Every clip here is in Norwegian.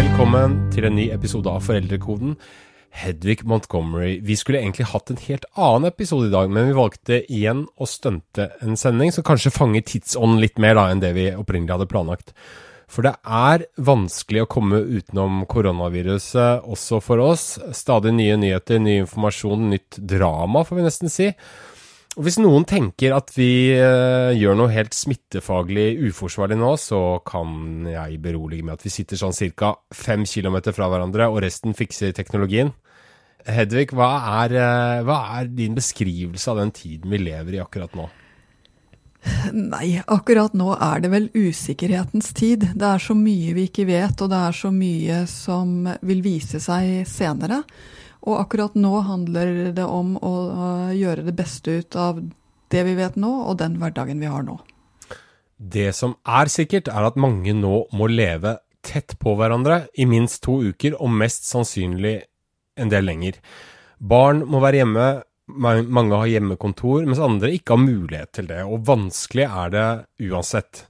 Velkommen til en ny episode av Foreldrekoden. Hedvig Montgomery. Vi skulle egentlig hatt en helt annen episode i dag, men vi valgte igjen å stunte en sending som kanskje fanger tidsånden litt mer da enn det vi opprinnelig hadde planlagt. For det er vanskelig å komme utenom koronaviruset også for oss. Stadig nye nyheter, ny informasjon, nytt drama, får vi nesten si. Og Hvis noen tenker at vi eh, gjør noe helt smittefaglig uforsvarlig nå, så kan jeg berolige med at vi sitter sånn ca. fem kilometer fra hverandre, og resten fikser teknologien. Hedvig, hva er, eh, hva er din beskrivelse av den tiden vi lever i akkurat nå? Nei, akkurat nå er det vel usikkerhetens tid. Det er så mye vi ikke vet, og det er så mye som vil vise seg senere. Og akkurat nå handler det om å gjøre det beste ut av det vi vet nå, og den hverdagen vi har nå. Det som er sikkert, er at mange nå må leve tett på hverandre i minst to uker, og mest sannsynlig en del lenger. Barn må være hjemme, mange har hjemmekontor, mens andre ikke har mulighet til det. Og vanskelig er det uansett.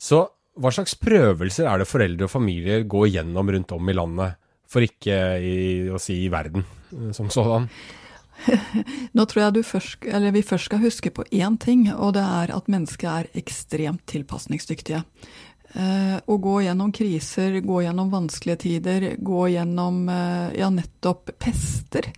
Så hva slags prøvelser er det foreldre og familier går gjennom rundt om i landet? For ikke i, å si i verden eh, som sådan. Nå tror jeg først, vi først skal huske på én ting, og det er at mennesket er ekstremt tilpasningsdyktige. Eh, å gå gjennom kriser, gå gjennom vanskelige tider, gå gjennom eh, ja, nettopp pester,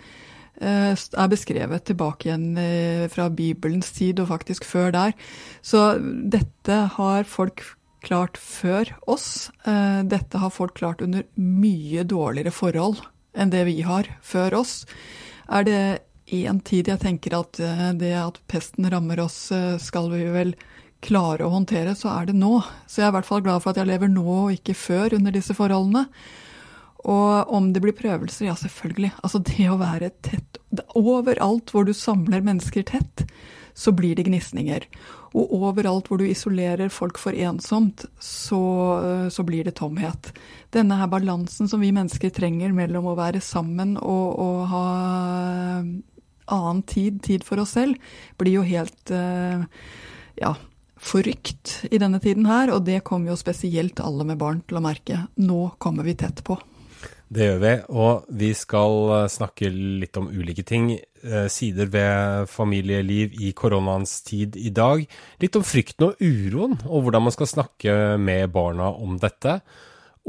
eh, er beskrevet tilbake igjen eh, fra Bibelens tid og faktisk før der. Så dette har folk klart før oss. Eh, dette har folk klart under mye dårligere forhold enn det vi har før oss. Er det én tid jeg tenker at eh, det at pesten rammer oss, eh, skal vi vel klare å håndtere, så er det nå. Så jeg er i hvert fall glad for at jeg lever nå og ikke før under disse forholdene. Og om det blir prøvelser, ja, selvfølgelig. Altså det å være tett Overalt hvor du samler mennesker tett, så blir det gnisninger. Og overalt hvor du isolerer folk for ensomt, så, eh, så, blir det tomhet. Denne her balansen som vi mennesker trenger mellom å være sammen og, og ha annen tid, tid for oss selv, blir jo helt eh, ja, forrykt i denne tiden her. Og det kommer jo spesielt alle med barn til å merke. Nå kommer vi tett på. Det gjør vi, og vi skal eh, snakke litt om ulike ting. Eh, sider ved familieliv i koronaens tid i dag. Litt om frykten og uroen, og hvordan man skal snakke med barna om dette.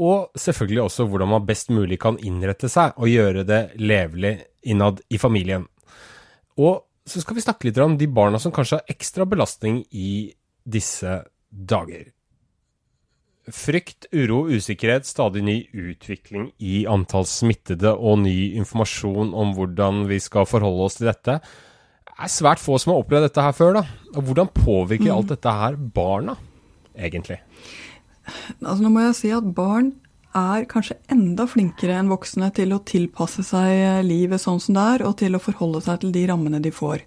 Og selvfølgelig også hvordan man best mulig kan innrette seg og gjøre det levelig innad i familien. Og så skal vi snakke litt om de barna som kanskje har ekstra belastning i disse dager. Frykt, uro, usikkerhet, stadig ny utvikling i antall smittede og ny informasjon om hvordan vi skal forholde oss til dette. Det er svært få som har opplevd dette her før. da. Og Hvordan påvirker mm. alt dette her barna, egentlig? Altså Nå må jeg si at barn er kanskje enda flinkere enn voksne til å tilpasse seg livet sånn som det er, og til å forholde seg til de rammene de får.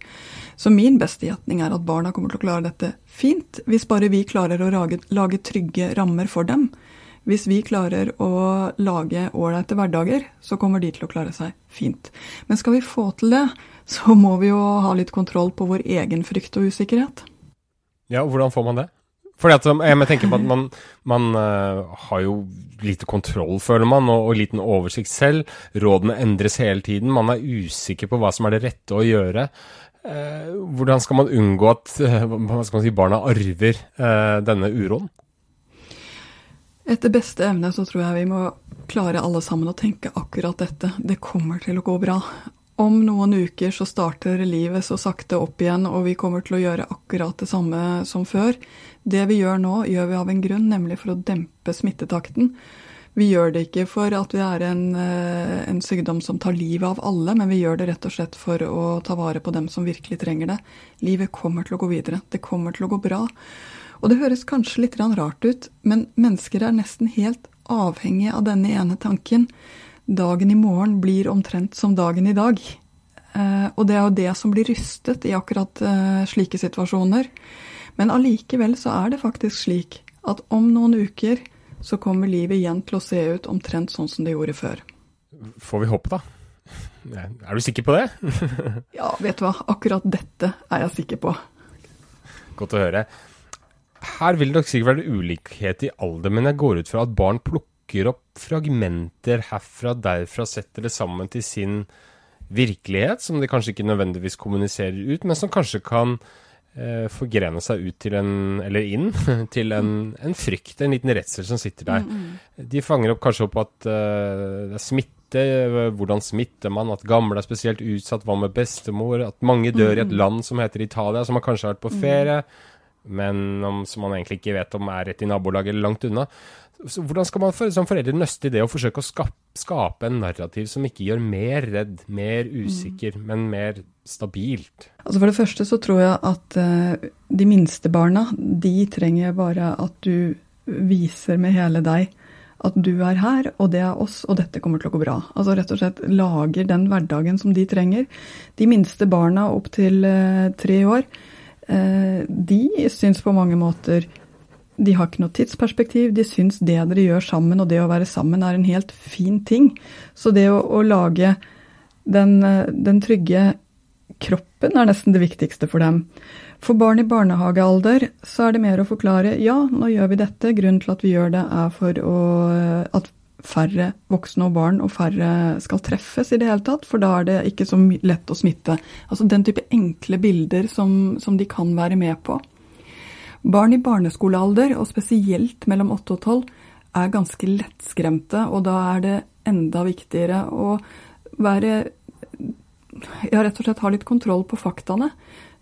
Så min beste gjetning er at barna kommer til å klare dette fint, hvis bare vi klarer å lage, lage trygge rammer for dem. Hvis vi klarer å lage ålreite hverdager, så kommer de til å klare seg fint. Men skal vi få til det, så må vi jo ha litt kontroll på vår egen frykt og usikkerhet. Ja, og hvordan får man det? Fordi at jeg tenker på at man, man uh, har jo lite kontroll, føler man, og, og, liten oversikt selv. Rådene endres hele tiden. Man er usikker på hva som er det rette å gjøre. Uh, hvordan skal man unngå at eh, man si, barna arver denne uroen? Etter beste evne så tror jeg vi må klare alle sammen å tenke akkurat dette. Det kommer til å gå bra. Om noen uker så starter livet så sakte opp igjen, og vi kommer til å gjøre akkurat det samme som før. Det vi gjør nå, gjør vi av en grunn, nemlig for å dempe smittetakten. Vi gjør det ikke for at vi er en, eh, en, sykdom som tar livet av alle, men vi gjør det rett og slett for å ta vare på dem som virkelig trenger det. Livet kommer til å gå videre. Det kommer til å gå bra. Og det høres kanskje litt rart ut, men mennesker er nesten helt avhengige av denne ene tanken. Dagen i morgen blir omtrent som dagen i dag. Eh, og det er jo det som blir rystet i akkurat eh, slike situasjoner. Men allikevel så er det faktisk slik at om noen uker så kommer livet igjen til å se ut omtrent sånn som det gjorde før. Får vi håpe, da. Er du sikker på det? ja, vet du hva. Akkurat dette er jeg sikker på. Godt å høre. Her vil det nok sikkert være ulikhet i alder, men jeg går ut fra at barn plukker opp fragmenter herfra, derfra, setter det sammen til sin virkelighet, som de kanskje ikke nødvendigvis kommuniserer ut, men som kanskje kan forgrene seg ut til en, eller inn, til en, en, frykt, en liten redsel som sitter der. Mm, mm. De fanger opp kanskje opp at uh, det er smitte, hvordan smitter man, at gamle er spesielt utsatt, hva med bestemor, at mange dør i et mm. land som heter Italia, som man kanskje har vært på ferie, men om, som man egentlig ikke vet om er rett i nabolaget eller langt unna. Så hvordan skal man for, som foreldre nøste i det å forsøke å skape, skape, en narrativ som ikke gjør mer redd, mer usikker, mm. men mer stabilt? Altså For det første så tror jeg at uh, de minste barna, de trenger bare at du viser med hele deg at du er her, og det er oss, og dette kommer til å gå bra. Altså rett og slett lager den hverdagen som de trenger. De minste barna opp til uh, tre år, uh, de syns på mange måter de har ikke noe tidsperspektiv. De syns det dere gjør sammen, og det å være sammen, er en helt fin ting. Så det å, å lage den, den, trygge kroppen er nesten det viktigste for dem. For barn i barnehagealder så er det mer å forklare ja, nå gjør vi dette. Grunnen til at vi gjør det, er for å, at færre voksne og barn og færre skal treffes i det hele tatt, for da er det ikke så lett å smitte. Altså den type enkle bilder som, som de kan være med på. Barn i barneskolealder, og spesielt mellom 8 og 12, er ganske lettskremte, og da er det enda viktigere å være Ja, rett og slett ha litt kontroll på faktaene.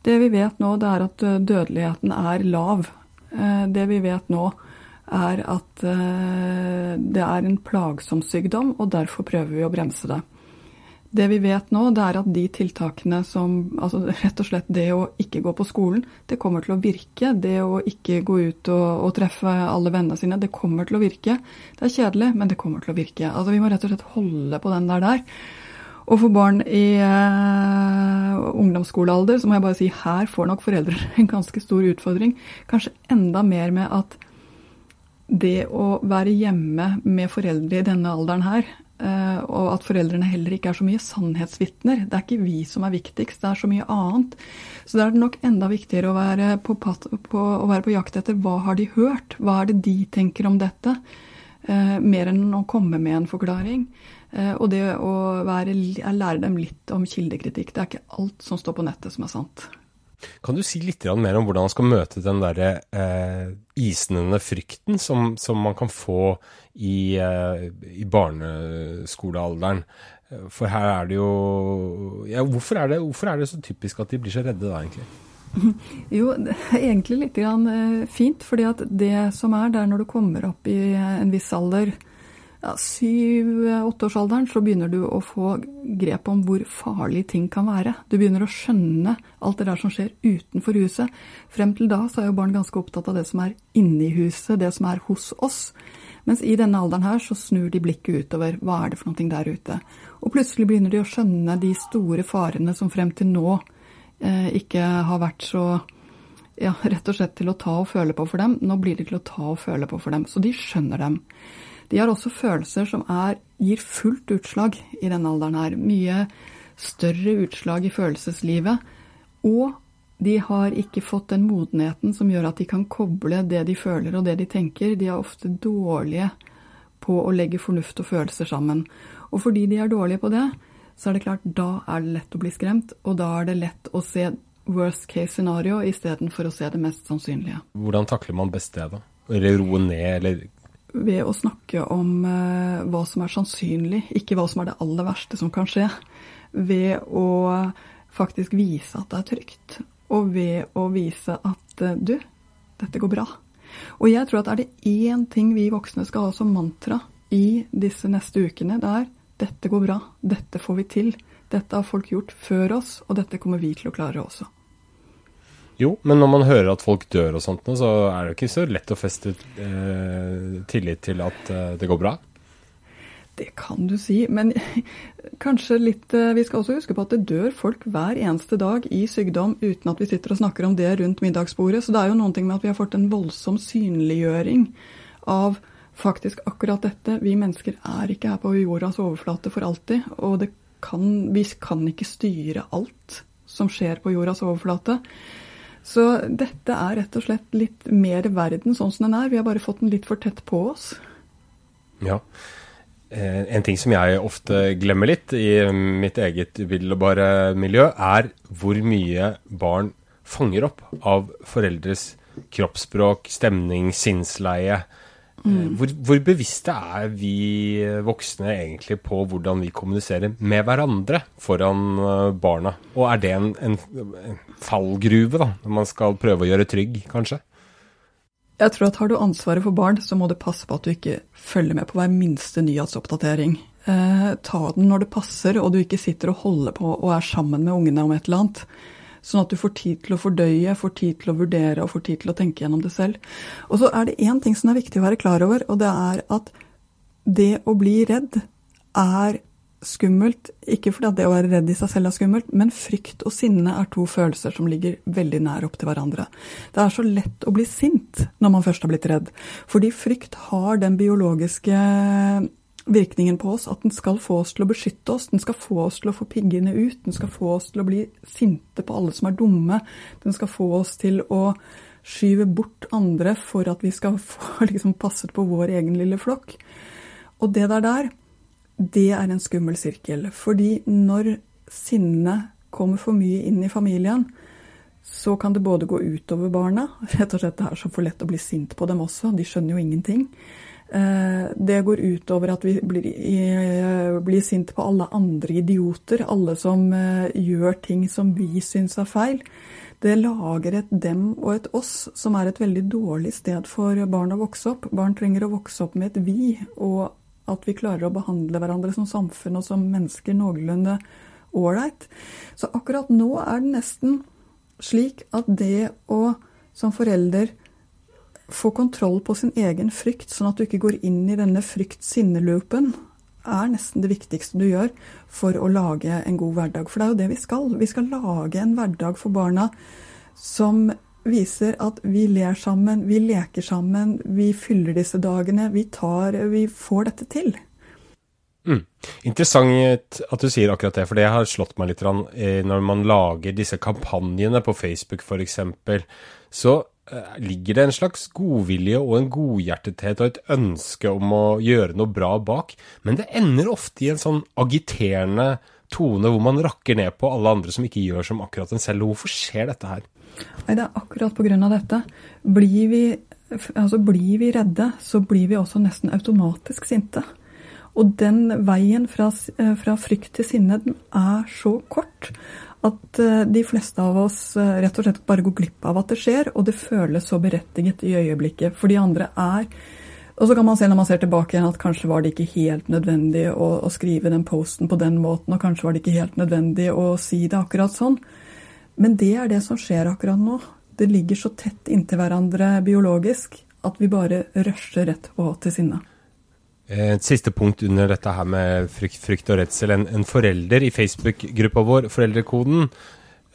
Det vi vet nå, det er at dødeligheten er lav. Eh, det vi vet nå, er at eh, det er en plagsom sykdom, og derfor prøver vi å bremse det. Det vi vet nå, det er at de tiltakene som altså Rett og slett det å ikke gå på skolen, det kommer til å virke. Det å ikke gå ut og, og treffe alle vennene sine, det kommer til å virke. Det er kjedelig, men det kommer til å virke. Altså Vi må rett og slett holde på den der der. Og for barn i eh, ungdomsskolealder så må jeg bare si her får nok foreldre en ganske stor utfordring. Kanskje enda mer med at det å være hjemme med foreldre i denne alderen her, og at foreldrene heller ikke er så mye sannhetsvitner. Det er ikke vi som er viktigst, det er så mye annet. Så det er nok enda viktigere å være på, på, å være på jakt etter hva har de hørt, hva er det de tenker om dette, eh, mer enn å komme med en forklaring. Eh, og det å være, lære dem litt om kildekritikk. Det er ikke alt som står på nettet som er sant. Kan du si litt mer om hvordan man skal møte den derre eh, isnende frykten som, som, man kan få i, eh, i, barneskolealderen? For her er det jo ja, hvorfor, er det, hvorfor er det så typisk at de blir så redde da, egentlig? Jo, egentlig litt grann, eh, fint. fordi at det som er der når du kommer opp i en viss alder, ja, syv-åtteårsalderen så begynner du å få grep om hvor farlig ting kan være. Du begynner å skjønne alt det der som skjer utenfor huset. Frem til da så er jo barn ganske opptatt av det som er inni huset, det som er hos oss. Mens i denne alderen her så snur de blikket utover. Hva er det for noe der ute? Og plutselig begynner de å skjønne de store farene som frem til nå eh, ikke har vært så ja, rett og slett til å ta og føle på for dem. Nå blir det til å ta og føle på for dem. Så de skjønner dem. De har også følelser som er, gir fullt utslag i denne alderen her. Mye større utslag i følelseslivet. Og de har ikke fått den modenheten som gjør at de kan koble det de føler og det de tenker. De er ofte dårlige på å legge fornuft og følelser sammen. Og fordi de er dårlige på det, så er det klart, da er det lett å bli skremt, og da er det lett å se worst case scenario istedenfor å se det mest sannsynlige. Hvordan takler man best det, da? Eller roe ned, eller ved å snakke om uh, hva som er sannsynlig, ikke hva som er det aller verste som kan skje. Ved å faktisk vise at det er trygt, og ved å vise at eh, du, dette går bra. Og jeg tror at er det én ting vi voksne skal ha som mantra i disse neste ukene, det er dette går bra, dette får vi til. Dette har folk gjort før oss, og dette kommer vi til å klare også. Jo, men når man hører at folk dør og sånt, så er det ikke så lett å feste eh, tillit til at eh, det går bra? Det kan du si, men kanskje litt eh, Vi skal også huske på at det dør folk hver eneste dag i sykdom uten at vi sitter og snakker om det rundt middagsbordet. Så det er jo noen ting med at vi har fått en voldsom synliggjøring av faktisk akkurat dette. Vi mennesker er ikke her på jordas overflate for alltid, og kan, vi kan ikke styre alt som skjer på jordas overflate. Så dette er rett og slett litt mer verden sånn som den er. Vi har bare fått den litt for tett på oss. Ja. Eh, en ting som jeg ofte glemmer litt i mitt eget umiddelbare miljø, er hvor mye barn fanger opp av foreldres kroppsspråk, stemning, sinnsleie. Mm. Hvor, hvor, bevisste er vi voksne egentlig på hvordan vi kommuniserer med hverandre foran barna? Og er det en, en, en fallgruve, da, når man skal prøve å gjøre trygg, kanskje? Jeg tror at har du ansvaret for barn, så må du passe på at du ikke følger med på hver minste nyhetsoppdatering. Eh, ta den når det passer, og du ikke sitter og holder på og er sammen med ungene om et eller annet. Sånn at du får tid til å fordøye, får tid til å vurdere og får tid til å tenke gjennom det selv. Og så er det én ting som er viktig å være klar over, og det er at det å bli redd er skummelt, ikke fordi det å være redd i seg selv er skummelt, men frykt og sinne er to følelser som ligger veldig nær opp til hverandre. Det er så lett å bli sint når man først har blitt redd, fordi frykt har den biologiske virkningen på oss at den skal få oss til å beskytte oss, den skal få oss til å få piggene ut, den skal få oss til å bli sinte på alle som er dumme, den skal få oss til å skyve bort andre for at vi skal få liksom, passet på vår egen lille flokk. Og det der der, det er en skummel sirkel. Fordi når sinnet kommer for mye inn i familien, så kan det både gå utover barna Rett og slett det er så for lett å bli sint på dem også, de skjønner jo ingenting. Eh, det går utover at vi blir, blir sint på alle andre idioter, alle som eh, gjør ting som vi syns er feil. Det lager et dem og et oss, som er et veldig dårlig sted for barn å vokse opp. Barn trenger å vokse opp med et vi, og at vi klarer å behandle hverandre som samfunn og som mennesker noenlunde ålreit. Så akkurat nå er det nesten slik at det å som forelder få kontroll på sin egen frykt, sånn at du ikke går inn i denne frykt-sinne-loopen, er nesten det viktigste du gjør for å lage en god hverdag. For det er jo det vi skal. Vi skal lage en hverdag for barna som viser at vi ler sammen, vi leker sammen, vi fyller disse dagene. Vi, tar, vi får dette til. Mm. Interessant at du sier akkurat det, for det har slått meg litt eh, når man lager disse kampanjene på Facebook f.eks. Så eh, ligger det en slags godvilje og en godhjertethet og et ønske om å gjøre noe bra bak, men det ender ofte i en sånn agiterende tone hvor man rakker ned på alle andre som ikke gjør som akkurat en selv. Hvorfor skjer dette her? Nei, Det er akkurat pga. dette. Blir vi, altså blir vi redde, så blir vi også nesten automatisk sinte. Og den veien fra, eh, fra frykt til sinne den er så kort at eh, de fleste av oss eh, rett og slett bare går glipp av at det skjer, og det føles så berettiget i øyeblikket. For de andre er Og så kan man se når man ser tilbake igjen at kanskje var det ikke helt nødvendig å, å skrive den posten på den måten, og kanskje var det ikke helt nødvendig å si det akkurat sånn. Men det er det som skjer akkurat nå. Det ligger så tett inntil hverandre biologisk at vi bare rusher rett på til sinne. Et siste punkt under dette her med frykt, frykt og redsel. En, en, forelder i Facebook-gruppa vår, Foreldrekoden,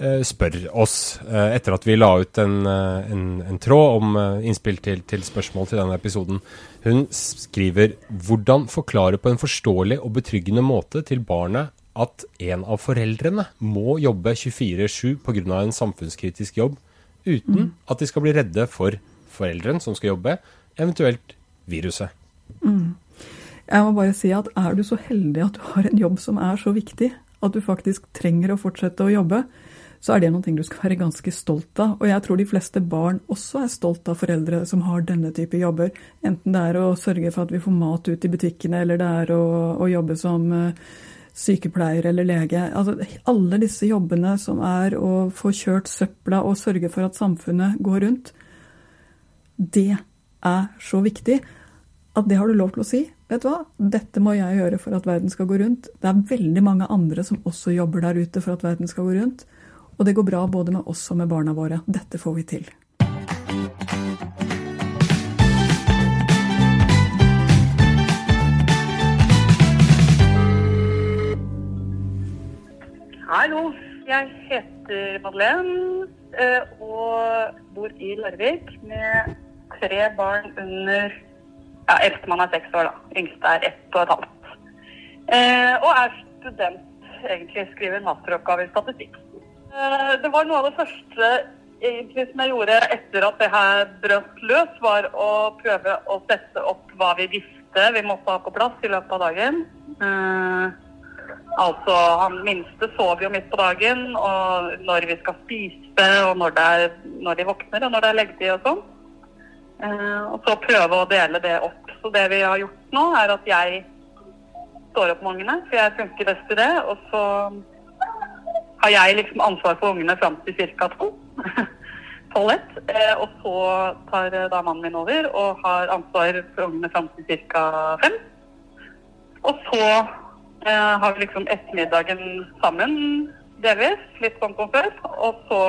eh, spør oss, eh, etter at vi la ut en, eh, en, en tråd om eh, innspill til, til, spørsmål til denne episoden. Hun skriver hvordan forklare på en forståelig og betryggende måte til barnet at en av foreldrene må jobbe 24-7 pga. en samfunnskritisk jobb, uten mm. at de skal bli redde for forelderen som skal jobbe, eventuelt viruset. Mm. Jeg må bare si at er du så heldig at du har en jobb som er så viktig at du faktisk trenger å fortsette å jobbe, så er det noe du skal være ganske stolt av. Og jeg tror de fleste barn også er stolt av foreldre som har denne type jobber. Enten det er å sørge for at vi får mat ut i butikkene, eller det er å, å jobbe som uh, sykepleier eller lege. Altså, alle disse jobbene som er å få kjørt søpla og sørge for at samfunnet går rundt, det er så viktig at det har du lov til å si. Vet du hva, dette må jeg gjøre for at verden skal gå rundt. Det er veldig mange andre som også jobber der ute for at verden skal gå rundt. Og det går bra både med oss og med barna våre. Dette får vi til. Hallo, jeg heter Madeleine eh, og bor i Larvik med tre barn under ja, Eldstemann er seks år, da. Yngste er ett og et halvt. Eh, og er student, egentlig. Skriver masteroppgave i statistikk. Eh, det var noe av det første egentlig som jeg gjorde etter at det her brøt løs, var å prøve å sette opp hva vi visste vi måtte ha på plass i løpet av dagen. Altså, han minste sover jo midt på dagen, og når vi skal spise, og når, er, når de våkner, og når det er leggetid og sånn. Eh, og så prøve å dele det opp. Så det vi har gjort nå, er at jeg står opp med ungene, for jeg funker best i det. Og så har jeg liksom ansvar for ungene fram til ca. to. Tolv-ett. Eh, og så tar eh, da mannen min over og har ansvar for ungene fram til ca. fem. Og så eh, har liksom ettermiddagen sammen delvis, litt sånn som før. Og så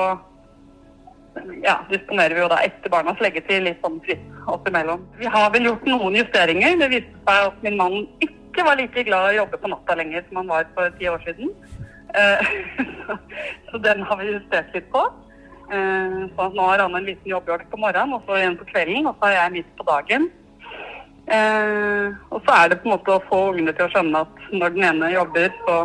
ja, disponerer vi jo da etter barnas leggetid litt sånn fritt oss imellom. Vi har vel gjort noen justeringer. Det viste seg at min mann ikke var like glad i å jobbe på natta lenger som han var for ti år siden. Eh, så den har vi justert litt på. Eh, så nå har han en liten jobbjork på morgenen og så en på kvelden, og så har jeg midt på dagen. Eh, og så er det på en måte å få ungene til å skjønne at når den ene jobber, så,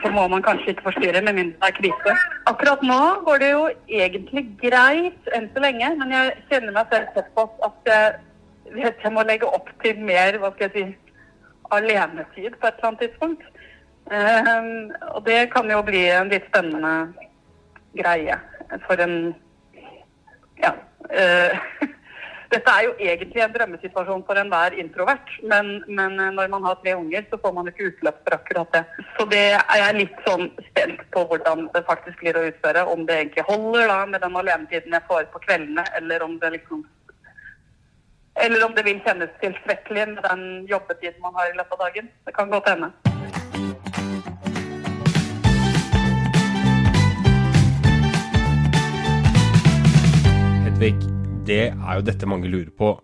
så må man kanskje ikke forstyrre, med mindre det er krise. Akkurat nå går det jo egentlig greit enn så lenge, men jeg kjenner meg selv såpass at jeg vet jeg må legge opp til mer hva skal jeg si, alenetid på et eller annet tidspunkt. Eh, og det kan jo bli en litt spennende greie for en Ja. Uh, dette er jo egentlig en drømmesituasjon for enhver introvert, men, men, når man har tre unger, så får man ikke utløp for akkurat det. Så det er jeg litt sånn spent på hvordan det faktisk blir å utføre. Om det egentlig holder da med den alenetiden jeg får på kveldene, eller om det liksom eller om det vil kjennes tilstrekkelig med den jobbetiden man har i løpet av dagen. Det kan godt hende. Hedvig, det er jo dette mange lurer på.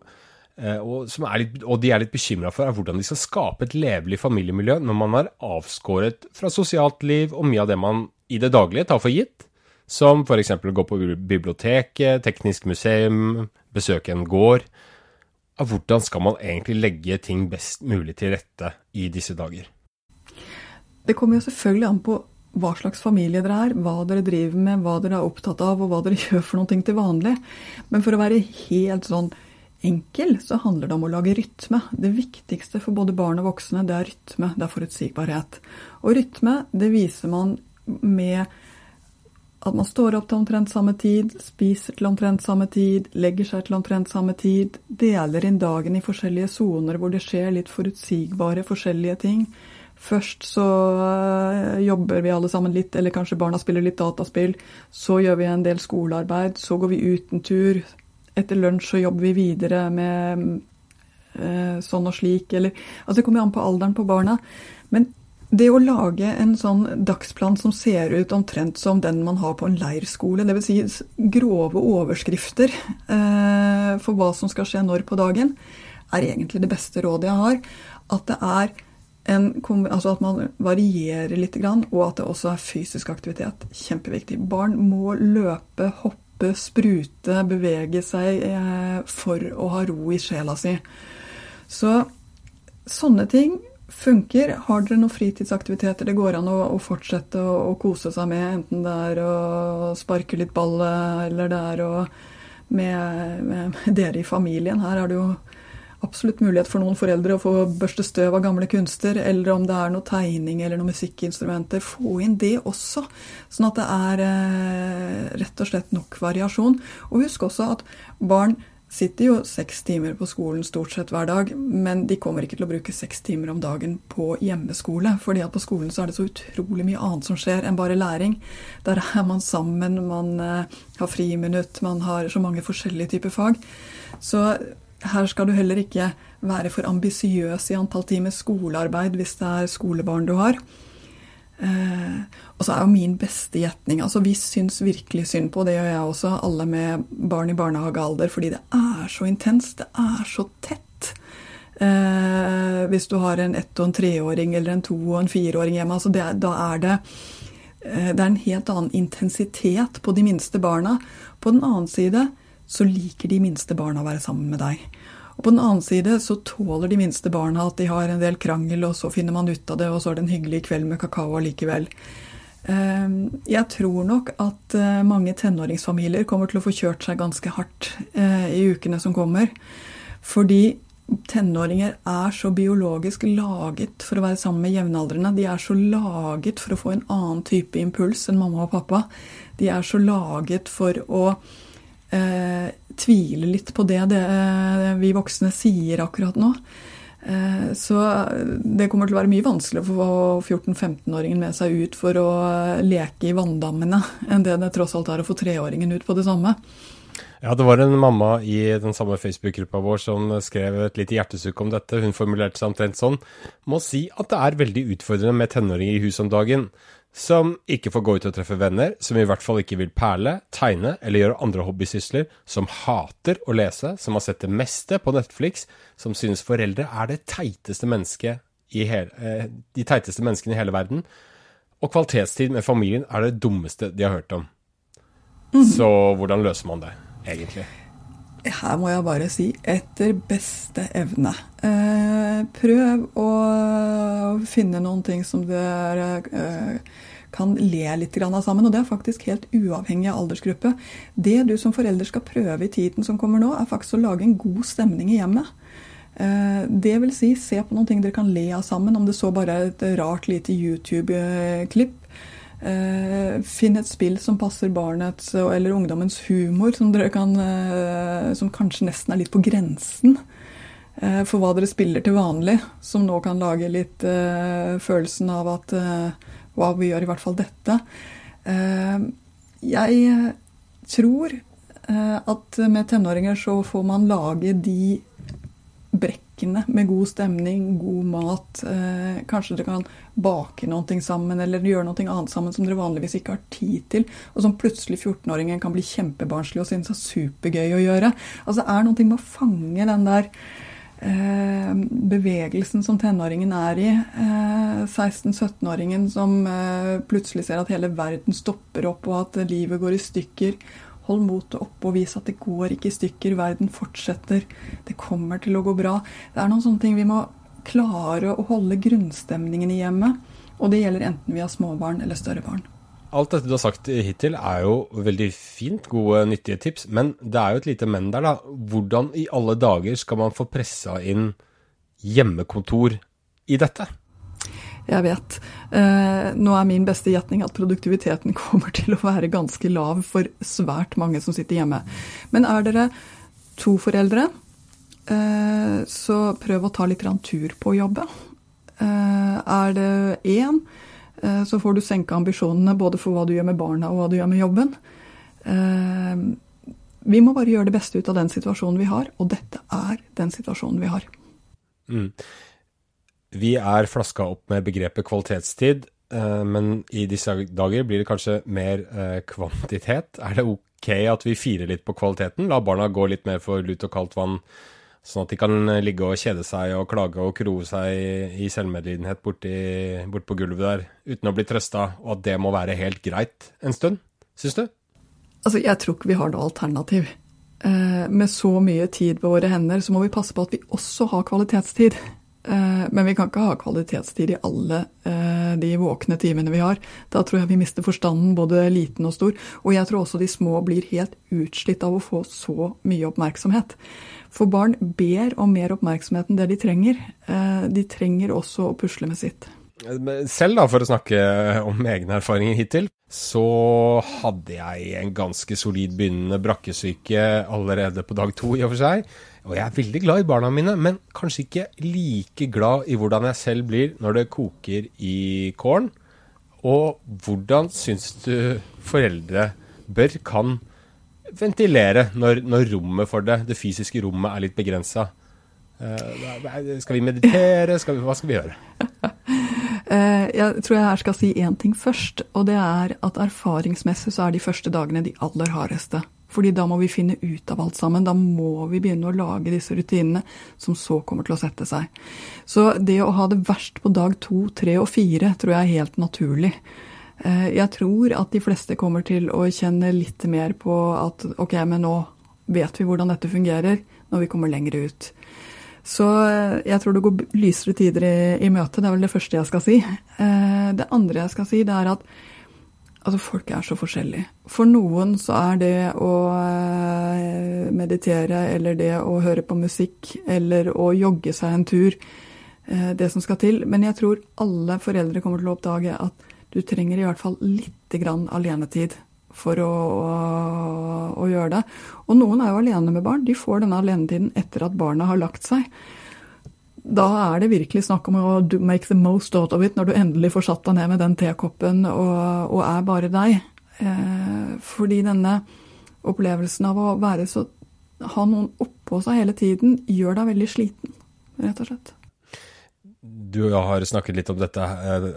Eh, og, litt, og de er litt bekymra for, er hvordan de skal skape et levelig familiemiljø når man er avskåret fra sosialt liv og mye av det man i det daglige tar for gitt, som f.eks. å gå på biblioteket, teknisk museum, besøke en gård. Hvordan skal man egentlig legge ting best mulig til rette i disse dager? Det kommer jo selvfølgelig an på hva slags familie dere er, hva dere driver med, hva dere er opptatt av, og hva dere gjør for noe til vanlig. Men for å være helt sånn enkel, så handler det om å lage rytme. Det viktigste for både barn og voksne, det er rytme, det er forutsigbarhet. Og rytme, det viser man med at man står opp til omtrent samme tid, spiser til omtrent samme tid, legger seg til omtrent samme tid, deler inn dagen i forskjellige soner hvor det skjer litt forutsigbare forskjellige ting. Først så eh, jobber vi alle sammen litt, eller kanskje barna spiller litt dataspill. Så gjør vi en del skolearbeid. Så går vi ut en tur. Etter lunsj så jobber vi videre med eh, sånn og slik, eller Altså det kommer an på alderen på barna. Men det å lage en sånn dagsplan som ser ut omtrent som den man har på en leirskole, dvs. Si grove overskrifter eh, for hva som skal skje når på dagen, er egentlig det beste rådet jeg har. At det er en, altså at man varierer litt, og at det også er fysisk aktivitet. Kjempeviktig. Barn må løpe, hoppe, sprute, bevege seg eh, for å ha ro i sjela si. Så sånne ting funker. Har dere noen fritidsaktiviteter det går an å, å fortsette å, å, kose seg med, enten det er å sparke litt ball eller det er å med, med dere i familien. Her er det jo absolutt mulighet for noen foreldre å få børste støv av gamle kunster, eller om det er noe tegning eller noen musikkinstrumenter. Få inn det også, sånn at det er eh, rett og slett nok variasjon. Og husk også at barn sitter jo seks timer på skolen stort sett hver dag, men de kommer ikke til å bruke seks timer om dagen på hjemmeskole. fordi at på skolen så er det så utrolig mye annet som skjer enn bare læring. Der er man sammen, man eh, har friminutt, man har så mange forskjellige typer fag. Så her skal du heller ikke være for ambisiøs i antall timer skolearbeid hvis det er skolebarn du har. Eh, og så er jo min beste gjetning altså Vi syns virkelig synd på, det gjør jeg også, alle med barn i barnehagealder, fordi det er så intenst. Det er så tett. Eh, hvis du har en ett- og en treåring eller en to- og en fireåring hjemme, altså det, da er det eh, det er en helt annen intensitet på de minste barna. På den annen side så liker de minste barna å være sammen med deg. Og på den annen side så tåler de minste barna at de har en del krangel, og så finner man ut av det, og så er det en hyggelig kveld med kakao allikevel. Ehm, jeg tror nok at eh, mange tenåringsfamilier kommer til å få kjørt seg ganske hardt eh, i ukene som kommer. Fordi tenåringer er så biologisk laget for å være sammen med jevnaldrende. De er så laget for å få en annen type impuls enn mamma og pappa. De er så laget for å eh, tviler litt på det, det, vi voksne sier akkurat nå. Eh, så det kommer til å være mye vanskeligere å få 14-15-åringen med seg ut for å leke i vanndammene enn det det tross alt er å få treåringen ut på det samme. Ja, det var en mamma i den samme Facebook-gruppa vår som skrev et lite hjertesukk om dette. Hun formulerte seg omtrent sånn. Må si at det er veldig utfordrende med tenåringer i hus om dagen. Som ikke får gå ut og treffe venner, som i hvert fall ikke vil perle, tegne eller gjøre andre hobbysysler, som hater å lese, som har sett det meste på Netflix, som synes foreldre er det teiteste mennesket i hele, eh, de teiteste menneskene i hele verden. Og kvalitetstid med familien er det dummeste de har hørt om. Mm. Så hvordan løser man det? egentlig? Her må jeg bare si etter beste evne. Eh, prøv å finne noen ting som dere eh, kan le litt av sammen. Og det er faktisk helt uavhengig av aldersgruppe. Det du som forelder skal prøve i tiden som kommer nå, er faktisk å lage en god stemning i hjemmet. Eh, det vil si, se på noen ting dere kan le av sammen, om det så bare er et rart lite YouTube-klipp finn et spill som passer barnets eller ungdommens humor, som, kan, eh, som kanskje nesten er litt på grensen eh, for hva dere spiller til vanlig. Som nå kan lage litt følelsen av at wow, vi gjør i hvert fall dette. jeg tror at med tenåringer så får man lage de brekkene med god stemning, god mat. Eh, kanskje dere kan bake noe sammen eller gjøre noe annet sammen som dere vanligvis ikke har tid til, og som plutselig 14-åringen kan bli kjempebarnslig og synes er supergøy å gjøre. Altså Det er noe med å fange den der eh, bevegelsen som tenåringen er i. Eh, 16-17-åringen som eh, plutselig ser at hele verden stopper opp, og at livet går i stykker Hold motet oppe og vis at det går ikke i stykker. Verden fortsetter. Det kommer til å gå bra. Det er noen sånne ting vi må klare å holde grunnstemningen i hjemmet. Og det gjelder enten vi har småbarn eller større barn. Alt dette du har sagt hittil er jo veldig fint, gode, nyttige tips. Men det er jo et lite men der, da. Hvordan i alle dager skal man få pressa inn hjemmekontor i dette? Jeg vet. Eh, nå er min beste gjetning at produktiviteten kommer til å være ganske lav for svært mange som sitter hjemme. Men er dere to foreldre, eh, så prøv å ta litt tur på jobbet. Eh, er det én, så får du senke ambisjonene både for hva du gjør med barna og hva du gjør med jobben. Vi må bare gjøre det beste ut av den situasjonen vi har, og dette er den situasjonen vi har. Mm. Vi er flaska opp med begrepet kvalitetstid, eh, men i disse dager blir det kanskje mer eh, kvantitet. Er det ok at vi firer litt på kvaliteten? La barna gå litt mer for lut og kaldt vann, sånn at de kan eh, ligge og kjede seg og klage og kroe seg i selvmedlidenhet borti, bort på gulvet der uten å bli trøsta, og at det må være helt greit en stund? Syns du? Altså, jeg tror ikke vi har noe alternativ. med så mye tid på våre hender, så må vi passe på at vi også har kvalitetstid. Eh, men vi kan ikke ha kvalitetstid i alle eh, de våkne timene vi har. Da tror jeg vi mister forstanden, både liten og stor. Og jeg tror også de små blir helt utslitt av å få så mye oppmerksomhet. For barn ber om mer oppmerksomhet enn det de trenger. Eh, de trenger også å pusle med sitt. Selv, da, for å snakke om egne erfaringer hittil, så hadde jeg en ganske solid begynnende brakkesyke allerede på dag to, i og for seg. Og jeg er veldig glad i barna mine, men kanskje ikke like glad i hvordan jeg selv blir når det koker i kålen. Og hvordan syns du foreldre bør, kan ventilere når, når, rommet for det, det fysiske rommet, er litt begrensa? Uh, skal vi meditere? Skal vi, hva skal vi gjøre? Uh, jeg tror jeg her skal si én ting først. Og det er at erfaringsmessig så er de første dagene de aller hardeste. Fordi da må vi finne ut av alt sammen. Da må vi begynne å lage disse rutinene som så kommer til å sette seg. Så det å ha det verst på dag to, tre og fire tror jeg er helt naturlig. Eh, jeg tror at de fleste kommer til å kjenne litt mer på at ok, men nå vet vi hvordan dette fungerer, når vi kommer lenger ut. Så eh, jeg tror det går lysere tider i, i møte. Det er vel det første jeg skal si. Eh, det andre jeg skal si, det er at Altså, folk er så forskjellige. For noen så er det å eh, meditere eller det å høre på musikk eller å jogge seg en tur. Eh, det som skal til. Men jeg tror alle foreldre kommer til å oppdage at du trenger i hvert fall litt grann alenetid for å, å, å, gjøre det. Og noen er jo alene med barn. De får denne alenetiden etter at barna har lagt seg. Da er det virkelig snakk om å make the most out of it når du endelig får satt deg ned med den tekoppen og, og er bare deg. Eh, fordi denne opplevelsen av å være så ha noen oppå seg hele tiden, gjør deg veldig sliten, rett og slett. Du har snakket litt om dette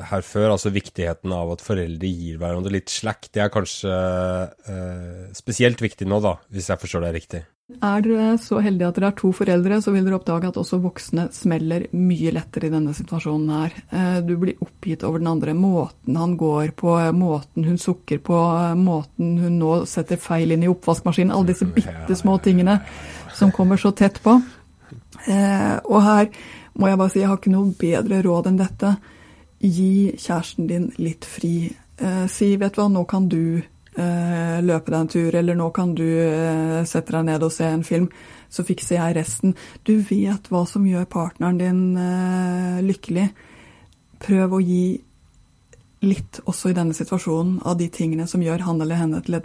her før, altså viktigheten av at foreldre gir hverandre litt slack. Det er kanskje eh, spesielt viktig nå, da, hvis jeg forstår deg riktig? Er dere så heldige at dere er to foreldre, så vil dere oppdage at også voksne smeller mye lettere i denne situasjonen her. Eh, du blir oppgitt over den andre. Måten han går på, måten hun sukker på, måten hun nå setter feil inn i oppvaskmaskinen. Alle disse bitte små tingene som kommer så tett på. Eh, og her må jeg bare si jeg har ikke noe bedre råd enn dette. Gi kjæresten din litt fri. Eh, si vet du hva, nå kan du Eh, løpe deg en tur, eller nå kan du eh, sette deg ned og se en film, så fikser jeg resten. Du vet hva som gjør partneren din eh, lykkelig. Prøv å gi litt også i denne situasjonen av de tingene som gjør han eller henne til,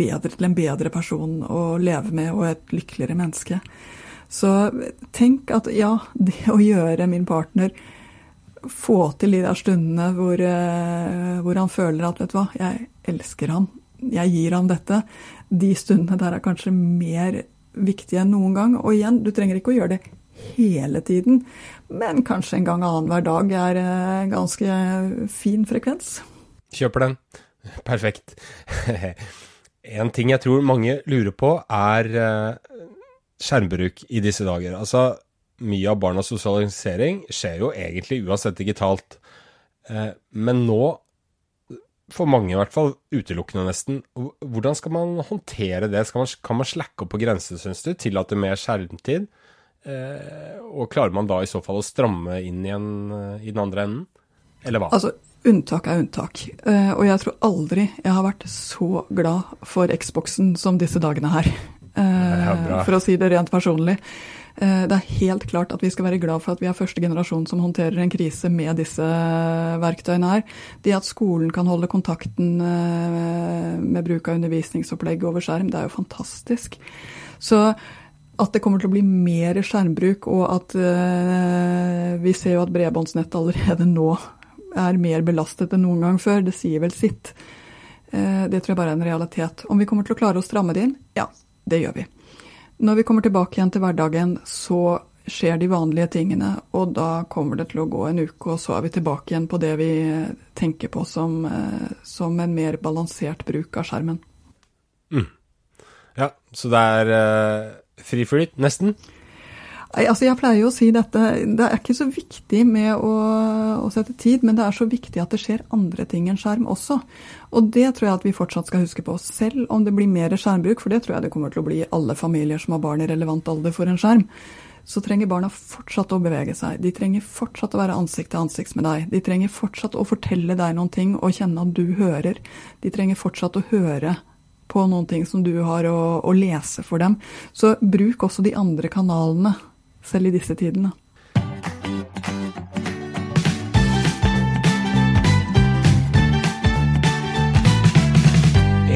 bedre, til en bedre person å leve med og et lykkeligere menneske. Så tenk at ja, det å gjøre min partner få til de der stundene hvor, hvor han føler at vet du hva, jeg elsker ham, jeg gir ham dette. De stundene der er kanskje mer viktige enn noen gang. Og igjen, du trenger ikke å gjøre det hele tiden, men kanskje en gang annenhver dag er en ganske fin frekvens. Kjøper den. Perfekt. en ting jeg tror mange lurer på, er eh, skjermbruk i disse dager. Altså, mye av barnas sosialisering skjer jo egentlig uansett digitalt. Eh, men nå for mange i hvert fall, utelukkende nesten. Hvordan skal man håndtere det? Man, kan man slakke opp på grensen, syns du? Tillate mer skjermtid? Eh, og klarer man da i så fall å stramme inn igjen eh, i den andre enden? Eller hva? Altså, unntak er unntak. Og jeg tror aldri jeg har vært så glad for Xboxen som disse dagene her. Eh, for å si det rent personlig. Eh, det er helt klart at vi skal være glad for at vi er første generasjon som håndterer en krise med disse verktøyene her. Det at skolen kan holde kontakten eh, med bruk av undervisningsopplegg over skjerm, det er jo fantastisk. Så at det kommer til å bli mer skjermbruk, og at vi ser jo at bredbåndsnettet allerede nå er mer belastet enn noen gang før, det sier vel sitt. Det tror jeg bare er en realitet. Om vi kommer til å klare å stramme det inn? Ja, det gjør vi. Når vi kommer tilbake igjen til hverdagen, så skjer de vanlige tingene, og da kommer det til å gå en uke, og så er vi tilbake igjen på det vi tenker på som, eh, som en mer balansert bruk av skjermen. Mm. Ja, så det er uh, fri flyt, nesten? Altså jeg pleier jo å si dette, det er ikke så viktig med å, å, sette tid, men det er så viktig at det skjer andre ting enn skjerm også. Og det tror jeg at vi fortsatt skal huske på, selv om det blir mer skjermbruk, for det tror jeg det kommer til å bli i alle familier som har barn i relevant alder for en skjerm. Så trenger barna fortsatt å bevege seg. De trenger fortsatt å være ansikt til ansikt med deg. De trenger fortsatt å fortelle deg noen ting og kjenne at du hører. De trenger fortsatt å høre på noen ting som du har å, å lese for dem. Så bruk også de andre kanalene selv i disse tidene.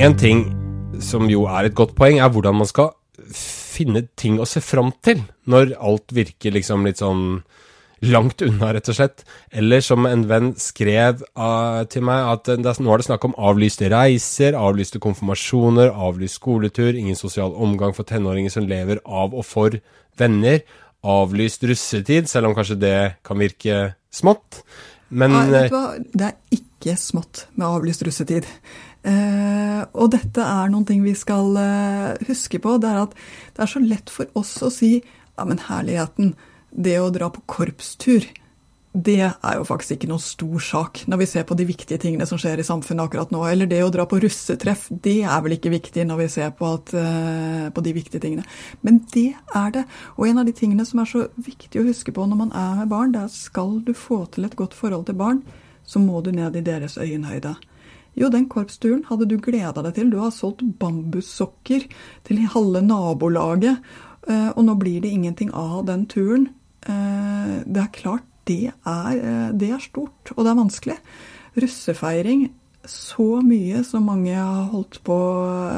En ting som jo er et godt poeng, er hvordan man skal finne ting å se fram til når alt virker liksom litt sånn langt unna, rett og slett. Eller som en venn skrev uh, til meg, at det, nå er det snakk om avlyste reiser, avlyste konfirmasjoner, avlyst skoletur, ingen sosial omgang for tenåringer som lever av og for venner, avlyst russetid, selv om kanskje det kan virke smått. Men Nei, vet du hva? Det er ikke smått med avlyst russetid. Eh, og dette er noen ting vi skal eh, huske på. Det er at det er så lett for oss å si ja, men herligheten, det å dra på korpstur det er jo faktisk ikke noen stor sak når vi ser på de viktige tingene som skjer i samfunnet akkurat nå. Eller det å dra på russetreff, det er vel ikke viktig når vi ser på, at, uh, på, de viktige tingene. Men det er det. Og en av de tingene som er så viktig å huske på når man er med barn, det er at skal du få til et godt forhold til barn, så må du ned i deres øyenhøyde. Jo, den korpsturen hadde du gleda deg til. Du har solgt bambussokker til halve nabolaget, eh, og nå blir det ingenting av den turen. Eh, det er klart, det er, eh, det er stort, og det er vanskelig. Russefeiring så mye som mange har holdt på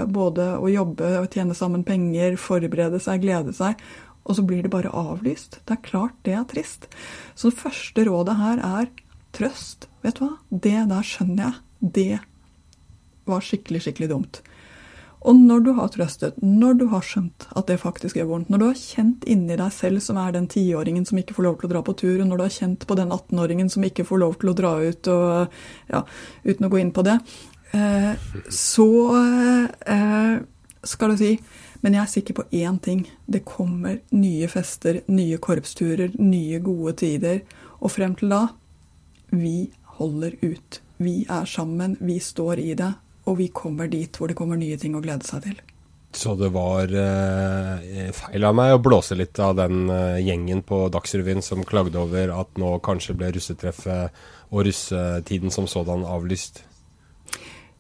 både å jobbe og tjene sammen penger, forberede seg, glede seg, og så blir det bare avlyst. Det er klart det er trist. Så det første rådet her er trøst. Vet du hva? Det der skjønner jeg. Det var skikkelig, skikkelig dumt. Og når du har trøstet, når du har skjønt at det faktisk gjør vondt, når du har kjent inni deg selv som er den tiåringen som ikke får lov til å dra på tur, og når du har kjent på den 18-åringen som ikke får lov til å dra ut, og, ja, uten å gå inn på det, eh, så eh, skal du si Men jeg er sikker på én ting. Det kommer nye fester, nye korpsturer, nye gode tider. Og frem til da vi holder ut. Vi er sammen, vi står i det, og vi kommer dit hvor det kommer nye ting å glede seg til. Så det var eh, feil av meg å blåse litt av den eh, gjengen på Dagsrevyen som klagde over at nå kanskje ble russetreffet og russetiden som sådan avlyst?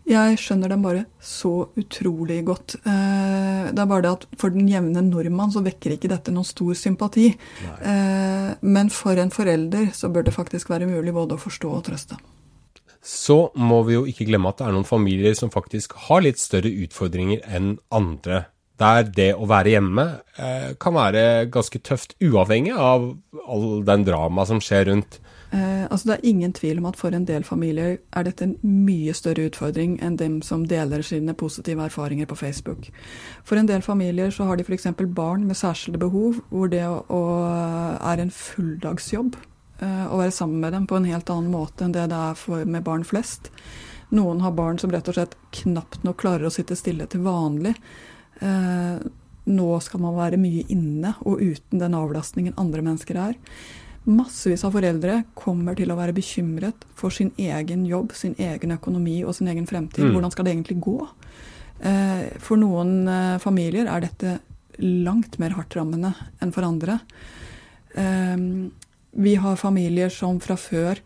Jeg skjønner dem bare så utrolig godt. Eh, det er bare det at for den jevne nordmann så vekker ikke dette noen stor sympati. Eh, men for en forelder så bør det faktisk være mulig både å forstå og trøste så må vi jo ikke glemme at det er noen familier som faktisk har litt større utfordringer enn andre. Der det å være hjemme eh, kan være ganske tøft, uavhengig av all den drama som skjer rundt. Eh, altså Det er ingen tvil om at for en del familier er dette en mye større utfordring enn dem som deler sine positive erfaringer på Facebook. For en del familier så har de f.eks. barn med særskilte behov, hvor det å, å er en fulldagsjobb Eh, å være sammen med dem på en helt annen måte enn det det er med barn flest. Noen har barn som rett og slett knapt nok klarer å sitte stille til vanlig. Eh, nå skal man være mye inne og uten den avlastningen andre mennesker er. Massevis av foreldre kommer til å være bekymret for sin egen jobb, sin egen økonomi og sin egen fremtid. Mm. Hvordan skal det egentlig gå? Eh, for noen eh, familier er dette langt mer hardtrammende enn for andre. Vi har familier som fra før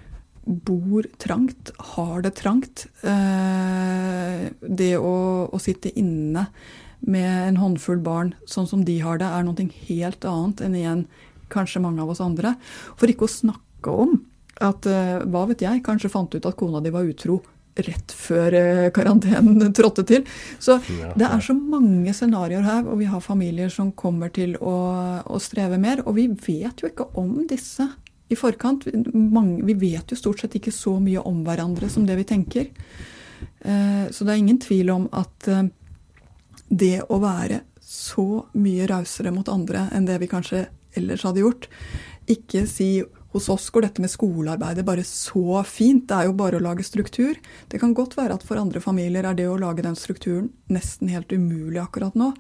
bor trangt, har det trangt. Eh, det å, å, sitte inne med en håndfull barn sånn som de har det, er noe helt annet enn igjen kanskje mange av oss andre. For ikke å snakke om at eh, hva vet jeg, kanskje fant ut at kona di var utro rett før eh, karantenen trådte til. Så det er så mange scenarioer her, og vi har familier som kommer til å, å streve mer. Og vi vet jo ikke om disse i forkant. Mange, vi vet jo stort sett ikke så mye om hverandre som det vi tenker. Eh, så det er ingen tvil om at eh, det å være så mye rausere mot andre enn det vi kanskje ellers hadde gjort Ikke si hos oss går dette med skolearbeidet bare så fint. Det er jo bare å lage struktur. Det kan godt være at for andre familier er det å lage den strukturen nesten helt umulig akkurat nå.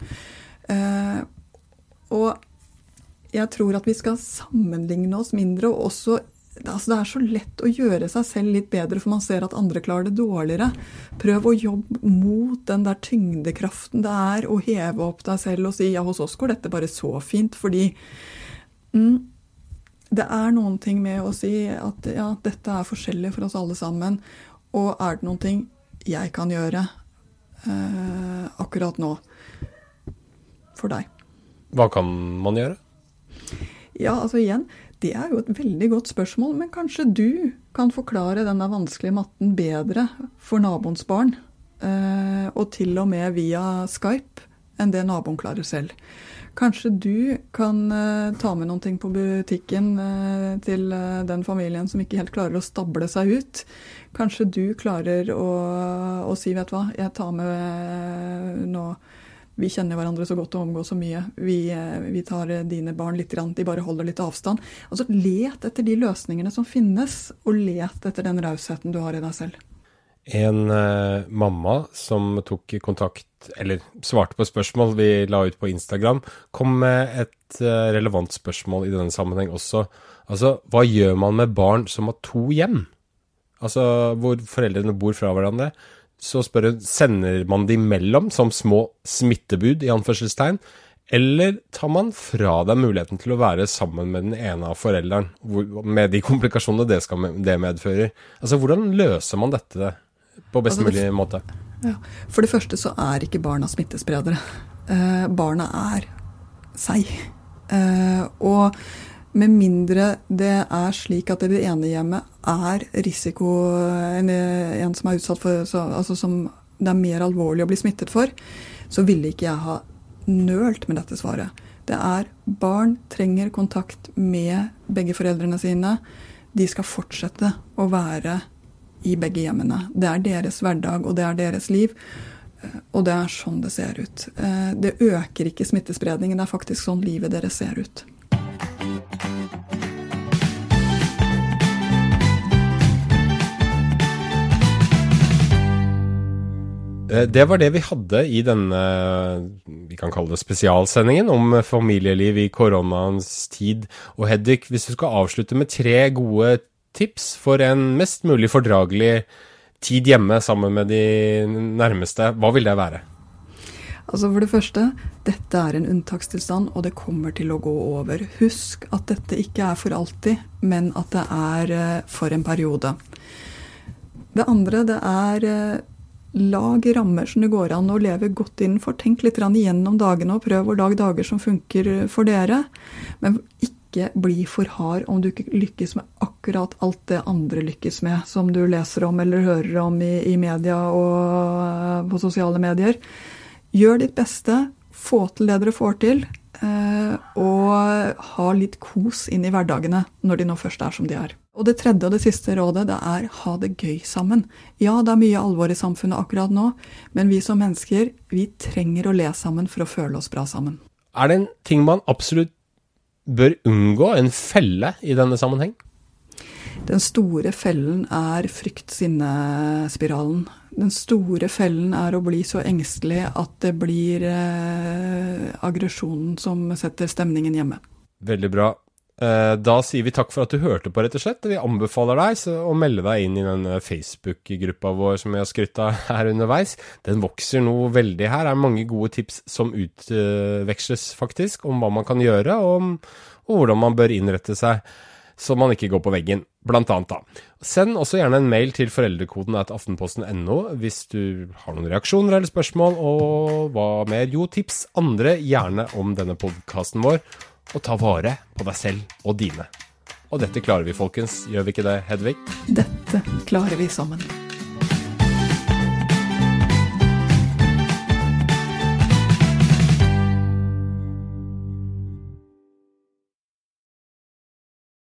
Eh, og jeg tror at vi skal sammenligne oss mindre. og også altså Det er så lett å gjøre seg selv litt bedre, for man ser at andre klarer det dårligere. Prøv å jobbe mot den der tyngdekraften det er å heve opp deg selv og si ja, hos oss går dette bare så fint, fordi mm, det er noen ting med å si at ja, dette er forskjellig for oss alle sammen. Og er det noen ting jeg kan gjøre eh, akkurat nå for deg? Hva kan man gjøre? Ja, altså igjen, det er jo et veldig godt spørsmål, men kanskje du kan forklare denne vanskelige matten bedre for naboens barn, eh, og til og med via Skype, enn det naboen klarer selv. Kanskje du kan uh, ta med noen ting på butikken uh, til uh, den familien som ikke helt klarer å stable seg ut. Kanskje du klarer å, å si, vet du hva, jeg tar med nå vi kjenner hverandre så godt og omgås så mye. Vi, vi, tar dine barn litt, de bare holder litt avstand. Altså, Let etter de løsningene som finnes, og let etter den rausheten du har i deg selv. En uh, mamma som tok kontakt, eller svarte på spørsmål vi la ut på Instagram, kom med et uh, relevant spørsmål i denne sammenheng også. Altså, hva gjør man med barn som har to hjem? Altså, hvor foreldrene bor fra hverandre. Så spør hun, sender man de mellom som små smittebud, i anførselstegn, eller tar man fra deg muligheten til å være sammen med den ene av foreldrene, med de komplikasjonene det, skal, det medfører? Altså, hvordan løser man dette? På best Altså, mulig måte? Ja. For det første så er ikke barna smittespredere. Eh, barna er seg. Eh, og med mindre det er slik at det ene hjemmet er risiko en, en som er utsatt for så, Altså som det er mer alvorlig å bli smittet for, så ville ikke jeg ha nølt med dette svaret. Det er barn trenger kontakt med begge foreldrene sine. De skal fortsette å være i begge hjemmene. Det er deres hverdag, og det er deres liv. Eh, Og det er sånn det ser ut. Eh, Det øker ikke smittespredningen, det er faktisk sånn livet deres ser ut. Eh, Det var det vi hadde i denne vi kan kalle det spesialsendingen om familieliv i koronaens tid. Og Hedvig, hvis du skal avslutte med tre gode tips for en mest mulig fordragelig tid hjemme sammen med de nærmeste, hva vil det være? Altså For det første, dette er en unntakstilstand, og det kommer til å gå over. Husk at dette ikke er for alltid, men at det er eh, for en periode. Det andre, det er eh, lag rammer som det går an å leve godt innenfor. Tenk litt igjennom dagene og prøv å lage dager som funker for dere. Men ikke bli for hard om du ikke lykkes med akkurat alt det andre lykkes med, som du leser om eller hører om i, i media og eh, på sosiale medier. Gjør ditt beste, få til det dere får til, eh, og ha litt kos inn i hverdagene når de nå først er som de er. Og det tredje og det siste rådet det er ha det gøy sammen. Ja, det er mye alvor i samfunnet akkurat nå, men vi som mennesker vi trenger å le sammen for å føle oss bra sammen. Er det en ting man absolutt bør unngå, en felle i denne sammenheng? Den store fellen er frykt-sinne-spiralen. Den store fellen er å bli så engstelig at det blir eh, aggresjonen som setter stemningen hjemme. Veldig bra. Eh, Da sier vi takk for at du hørte på, rett og slett. Vi anbefaler deg å melde deg inn i den eh, Facebook-gruppa vår som vi har skrytt av her underveis. Den vokser noe veldig her. Det er mange gode tips som utveksles, faktisk, om hva man kan gjøre, og, og hvordan man bør innrette seg så man ikke går på veggen, blant annet da. Send også gjerne en mail til foreldrekoden at aftenposten.no hvis du har noen reaksjoner eller spørsmål, og hva mer? Jo, tips andre gjerne om denne podkasten vår, og ta vare på deg selv og dine. Og dette klarer vi, folkens. Gjør vi ikke det, Hedvig? Dette klarer vi sammen.